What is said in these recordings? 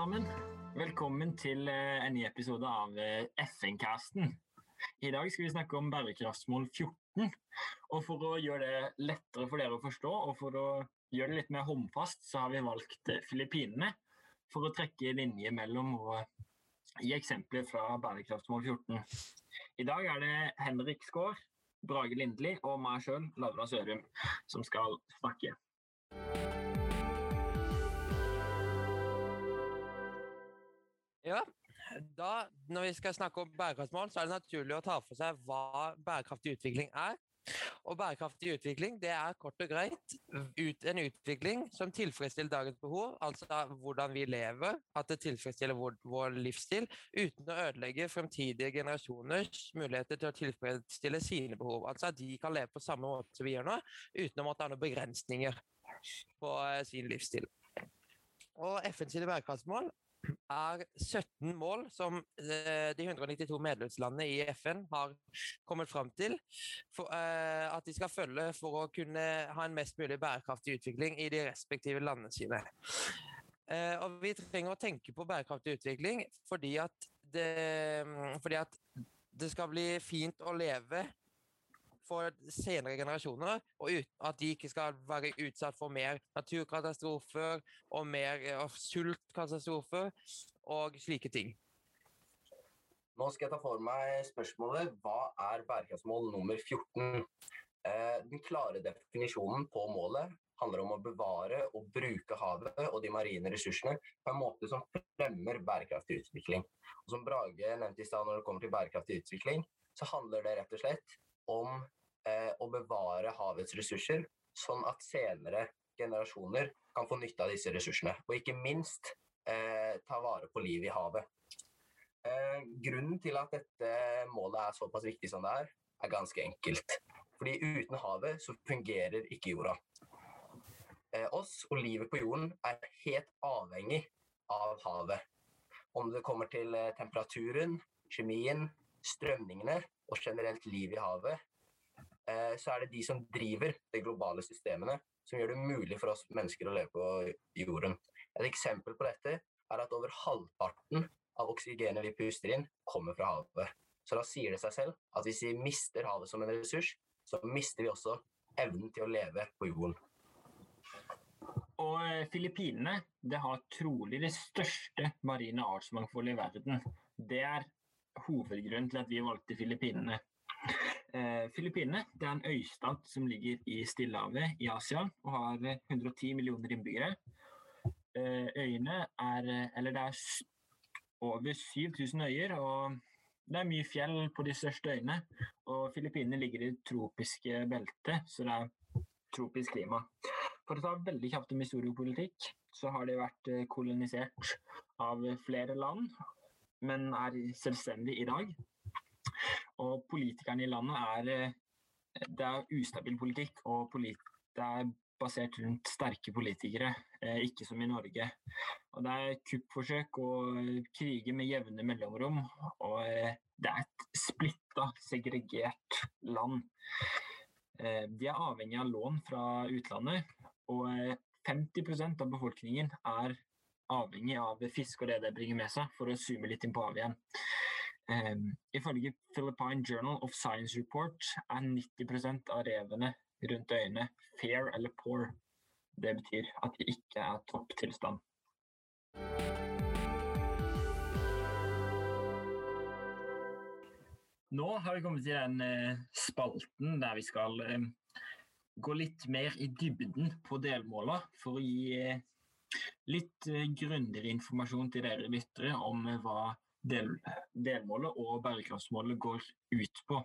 sammen. Velkommen til eh, en ny episode av eh, FN-casten. I dag skal vi snakke om bærekraftsmål 14. Og for å gjøre det lettere for dere å forstå, og for å gjøre det litt mer håndfast, så har vi valgt eh, Filippinene for å trekke linjer mellom og gi eksempler fra bærekraftsmål 14. I dag er det Henrik Skaar, Brage Lindli og meg sjøl, Laura Sørum, som skal snakke. Ja, da, når vi skal snakke om bærekraftsmål, så er det naturlig å ta for seg hva bærekraftig utvikling er. Og bærekraftig utvikling det er kort og greit ut, en utvikling som tilfredsstiller dagens behov, altså hvordan vi lever, at det tilfredsstiller vår, vår livsstil, uten å ødelegge fremtidige generasjoners muligheter til å tilfredsstille sine behov. Altså at de kan leve på samme måte som vi gjør nå, uten å måtte ha noen begrensninger på uh, sin livsstil. Og FNs bærekraftsmål er 17 mål som eh, de 192 medlemslandene i FN har kommet fram til for, uh, at de skal følge for å kunne ha en mest mulig bærekraftig utvikling i de respektive landene sine. Uh, og vi trenger å tenke på bærekraftig utvikling fordi at det, fordi at det skal bli fint å leve for senere generasjoner, og at de ikke skal være utsatt for mer naturkatastrofer og mer og sultkatastrofer og slike ting. Nå skal jeg ta for meg spørsmålet hva er bærekraftsmål nummer 14? Den klare definisjonen på målet handler om å bevare og bruke havet og de marine ressursene på en måte som fremmer bærekraftig utvikling. Og som Brage nevnte i stad når det kommer til bærekraftig utvikling, så handler det rett og slett om eh, å bevare havets ressurser, sånn at senere generasjoner kan få nytte av disse ressursene. Og ikke minst eh, ta vare på livet i havet. Eh, grunnen til at dette målet er såpass viktig som det er, er ganske enkelt. Fordi uten havet så fungerer ikke jorda. Eh, oss og livet på jorden er helt avhengig av havet. Om det kommer til eh, temperaturen, kjemien, strømningene og generelt liv i havet, Eh, så er det de som driver de globale systemene, som gjør det mulig for oss mennesker å leve på jorden. Et eksempel på dette er at over halvparten av oksygenet vi puster inn, kommer fra havet. Så da sier det seg selv at hvis vi mister havet som en ressurs, så mister vi også evnen til å leve på jorden. Og eh, Filippinene det har trolig det største marine artsmangfoldet i verden. Det er hovedgrunnen til at vi valgte Filippinene. Eh, Filippinene er en øystat som ligger i Stillehavet i Asia og har 110 millioner innbyggere. Eh, øyene er Eller det er over 7000 øyer, og det er mye fjell på de største øyene. Og Filippinene ligger i det tropiske beltet, så det er tropisk klima. For å ta veldig kjapt om historiepolitikk, så har det vært eh, kolonisert av flere land, men er selvstendig i dag. Og politikerne i landet er eh, Det er ustabil politikk, og det er basert rundt sterke politikere, eh, ikke som i Norge. Og det er kuppforsøk og kriger med jevne mellomrom. Og eh, det er et splitta, segregert land. De er avhengig av lån fra utlandet, og 50% av befolkningen er avhengig av fisk og det det bringer med seg, for å zoome litt inn på havet igjen. Um, ifølge Philippine Journal of Science Report er 90% av revene rundt øyene fair eller poor. Det betyr at de ikke er topptilstand. Nå har vi kommet til den uh, spalten der vi skal uh, gå litt mer i dybden på delmåla for å gi uh, litt grundigere informasjon til dere lyttere om hva del, delmålet og bærekraftsmålet går ut på.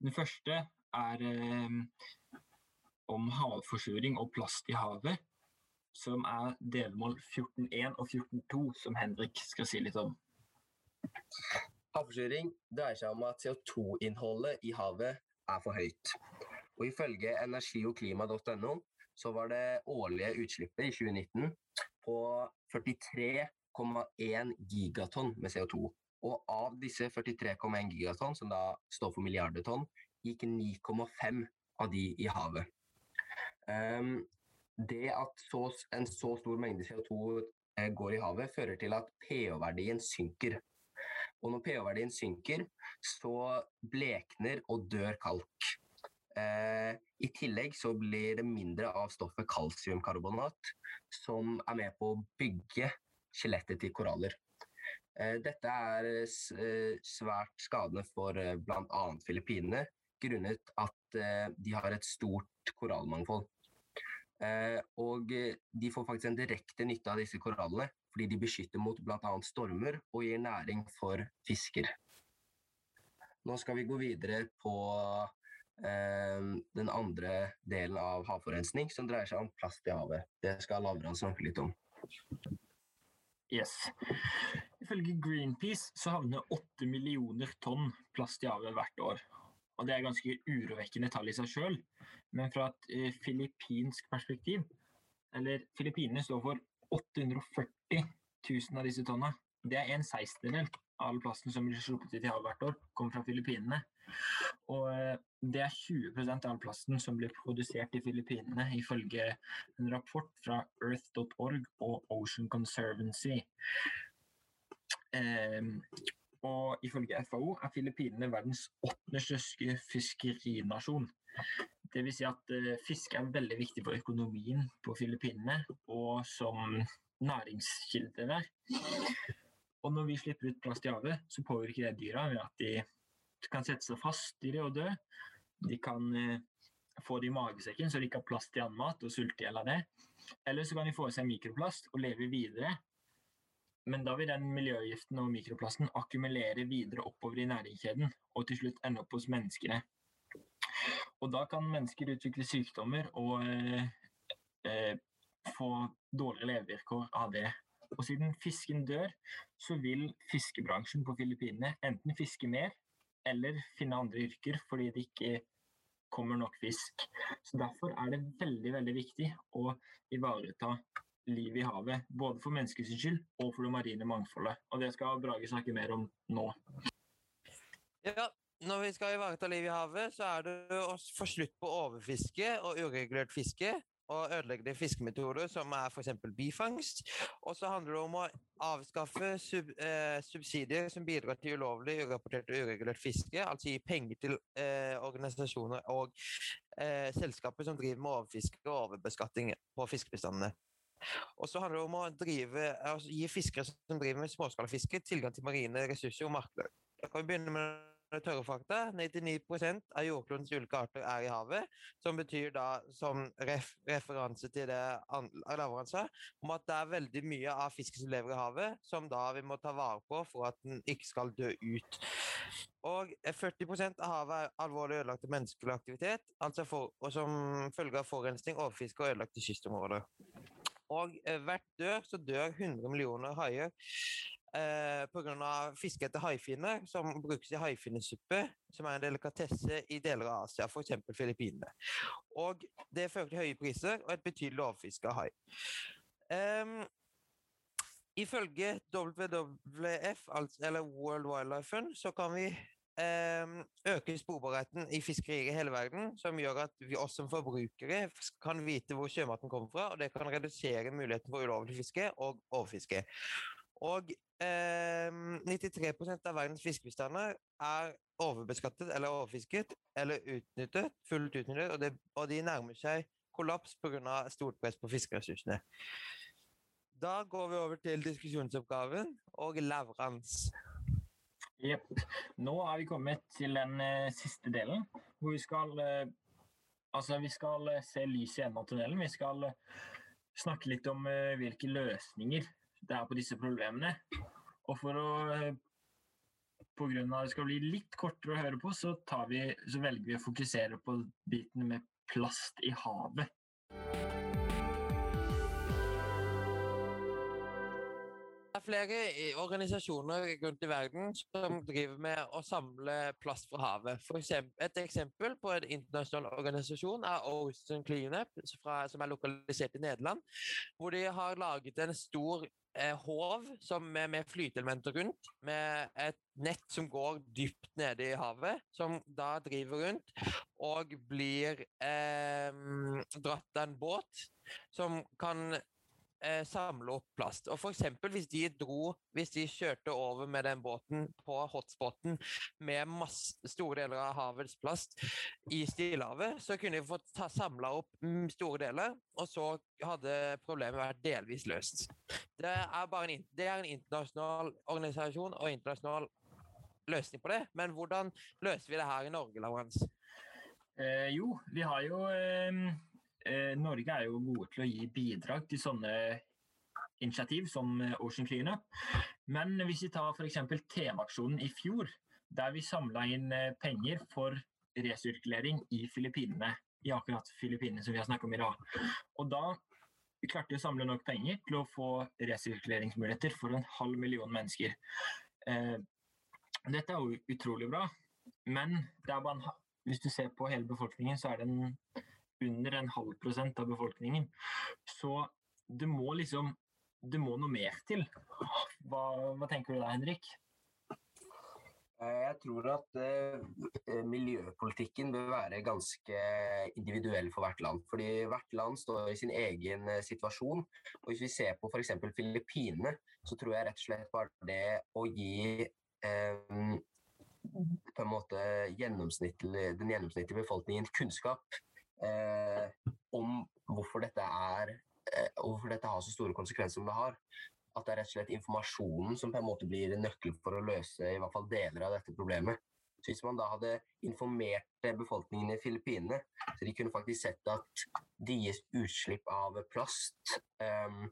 Den første er eh, om havforsuring og plast i havet, som er delmål 14.1 og 14.2, som Henrik skal si litt om. Havforsuring dreier seg om at CO2-innholdet i havet er for høyt. Og Ifølge energi- og klima.no så var det årlige utslippet i 2019 på 43 43,1 gigatonn med CO2. Og av disse 43,1 gigatonn, som da står for milliarder tonn, gikk 9,5 av de i havet. Um, det at så, en så stor mengde CO2 går i havet, fører til at pH-verdien synker. Og når pH-verdien synker, så blekner og dør kalk. Eh, I tillegg så blir det mindre av stoffet kalsiumkarbonat, som er med på å bygge skjelettet til koraller. Eh, dette er eh, svært skadende for eh, bl.a. Filippinene, grunnet at de har et stort korallmangfold. Og de får faktisk en direkte nytte av disse korallene, fordi de beskytter mot bl.a. stormer og gir næring for fisker. Nå skal vi gå videre på den andre delen av havforurensning, som dreier seg om plast i havet. Det skal Lavran snakke litt om. Yes. Ifølge Greenpeace så havner 8 millioner tonn plast i havet hvert år. Og det er ganske urovekkende tall i seg sjøl. Men fra et uh, filippinsk perspektiv, eller Filippinene står for 840 000 av disse tonna. Det er en sekstendedel all plasten som blir sluppet ut i havet hvert år, kommer fra Filippinene. Og uh, det er 20% av all plasten som blir produsert i Filippinene, ifølge en rapport fra Earth.org og Ocean Conservancy. Ehm, og ifølge FAO er Filippinene verdens åttende største fiskerinasjon. Dvs. Si at uh, fiske er veldig viktig for økonomien på Filippinene og som næringskilde der. Og når vi slipper ut plast i havet, så påvirker det dyra ved at de kan sette seg fast i det og dø. De kan uh, få det i magesekken så de ikke har plast til annen mat og sulte i hjel av det. Eller så kan de få i seg mikroplast og leve videre men da vil den miljøgiften og mikroplasten akkumulere videre oppover i næringskjeden og til slutt ende opp hos menneskene. Og da kan mennesker utvikle sykdommer og eh, eh, få dårligere levevilkår av det. Og siden fisken dør, så vil fiskebransjen på Filippinene enten fiske mer eller finne andre yrker fordi det ikke kommer nok fisk. Så Derfor er det veldig veldig viktig å ivareta liv i havet. Både for menneskets skyld og for det marine mangfoldet. Og det skal Brage snakke mer om nå. Ja, når vi skal ivareta liv i havet, så er det å få slutt på overfiske og uregulert fiske. Og ødeleggende fiskemetoder som er f.eks. bifangst. Og så handler det om å avskaffe sub, eh, subsidier som bidrar til ulovlig, urapportert og uregulert fiske. Altså gi penger til eh, organisasjoner og eh, selskaper som driver med overfiske og overbeskatning på fiskebestandene. Og så handler det om å drive, altså gi fiskere som driver med småskalafiske, tilgang til marine ressurser og markeder. Da kan vi begynne med tørre fakta. 99 av jordklodens ulike arter er i havet. Som betyr da, som ref, referanse til det Lavran sa, om at det er veldig mye av fisken som lever i havet, som da vi må ta vare på for at den ikke skal dø ut. Og 40% av havet er alvorlig ødelagt av menneskelig aktivitet, altså for, og som følge av forurensning, overfiske og ødelagte kystområder. Og eh, hvert dør så dør 100 millioner haier eh, pga. fiske etter haifinner, som brukes i haifinnesuppe, som er en delikatesse i deler av Asia, f.eks. Filippinene. Og det fører til høye priser og et betydelig overfiske av hai. Um, ifølge WWF, eller World Wildlife Fund, så kan vi øke sporbarheten i fiskerier i hele verden, som gjør at vi oss som forbrukere kan vite hvor sjømaten kommer fra, og det kan redusere muligheten for ulovlig fiske og overfiske. Og eh, 93% av verdens fiskebestander er overbeskattet eller overfisket eller utnyttet, fullt utnyttet, og, det, og de nærmer seg kollaps pga. stort press på fiskeressursene. Da går vi over til diskusjonsoppgaven og leverans. Jepp. Nå er vi kommet til den uh, siste delen, hvor vi skal uh, Altså, vi skal uh, se lyset i enden av tunnelen. Vi skal snakke litt om hvilke løsninger det er på disse problemene. Og for å av at det skal bli litt kortere å høre på, så, vi, så velger vi å fokusere på biten med plast i havet. Det er flere organisasjoner rundt i verden som driver med å samle plast fra havet. Eksempel, et eksempel på en internasjonal organisasjon er Ocean Cleanup, som er lokalisert i Nederland. Hvor de har laget en stor håv med, med flyteelementer rundt, med et nett som går dypt nede i havet, som da driver rundt og blir eh, dratt av en båt som kan eh, samle opp plast. Og eksempel hvis de dro, hvis de kjørte over med den båten på hotspoten med masse, store deler av havets plast i Stillehavet, så kunne de fått samla opp mm, store deler, og så hadde problemet vært delvis løst. Det er, en, det er en internasjonal organisasjon og internasjonal løsning på det, men hvordan løser vi det her i Norge, Laurens? Eh, jo, vi har jo eh, Norge er jo gode til å gi bidrag til sånne initiativ som eh, Ocean Cleanup. Men hvis vi tar f.eks. TV-aksjonen i fjor, der vi samla inn eh, penger for resirkulering i Filippinene, i akkurat Filippinene som vi har snakket om i dag. Og da klarte vi å samle nok penger til å få resirkuleringsmuligheter for en halv million mennesker. Eh, dette er jo utrolig bra, men bare hvis du ser på hele befolkningen, så er det en, under en halv prosent av befolkningen. Så det må liksom Det må noe mer til. Hva, hva tenker du da, Henrik? Eh, jeg tror at eh, miljøpolitikken bør være ganske individuell for hvert land. Fordi hvert land står i sin egen uh, situasjon. Og hvis vi ser på f.eks. Filippinene, så tror jeg rett og slett bare det å gi eh, på en måte gjennomsnittlig, den gjennomsnittlige befolkningen kunnskap eh, om hvorfor dette er eh, hvorfor dette har så store konsekvenser som det har. At det er rett og slett informasjonen som på en måte blir nøkkelen nøkkel for å løse i hvert fall deler av dette problemet. Så hvis man da hadde informert befolkningen i Filippinene, så de kunne faktisk sett at deres utslipp av plast um,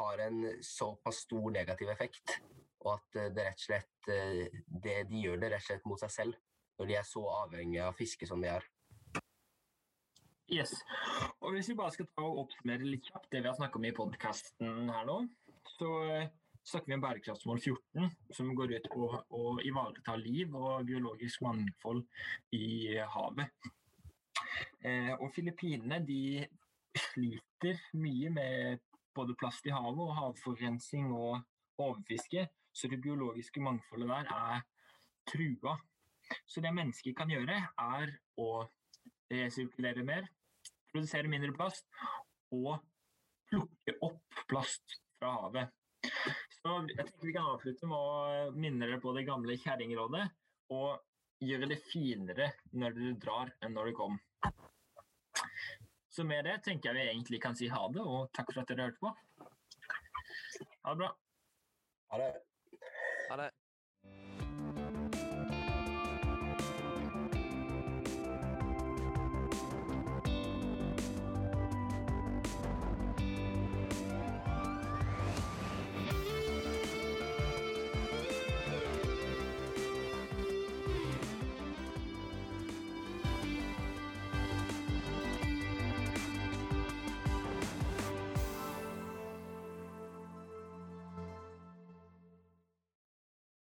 har en såpass stor negativ effekt og at eh, det rett og slett eh, det, De gjør det rett og slett mot seg selv når de er så avhengige av fiske som de er. Yes. Og Hvis vi bare skal ta og oppsummere litt kjapt det vi har snakket om i podkasten her nå, så eh, snakker vi om bærekraftsmål 14, som går ut på å ivareta liv og biologisk mangfold i havet. og Filippinene de sliter mye med både plast i havet og havforurensning og overfiske. Så det biologiske mangfoldet der er trua. Så det mennesker kan gjøre, er å resirkulere mer, produsere mindre plast og plukke opp plast fra havet. Så jeg tenker Vi kan avslutte med å minne dere på det gamle kjerringrådet og gjøre det finere når dere drar enn når dere kom. Så med det tenker jeg vi egentlig kan si ha det, og takk for at dere hørte på. Ha det bra. Ha det. Ha det.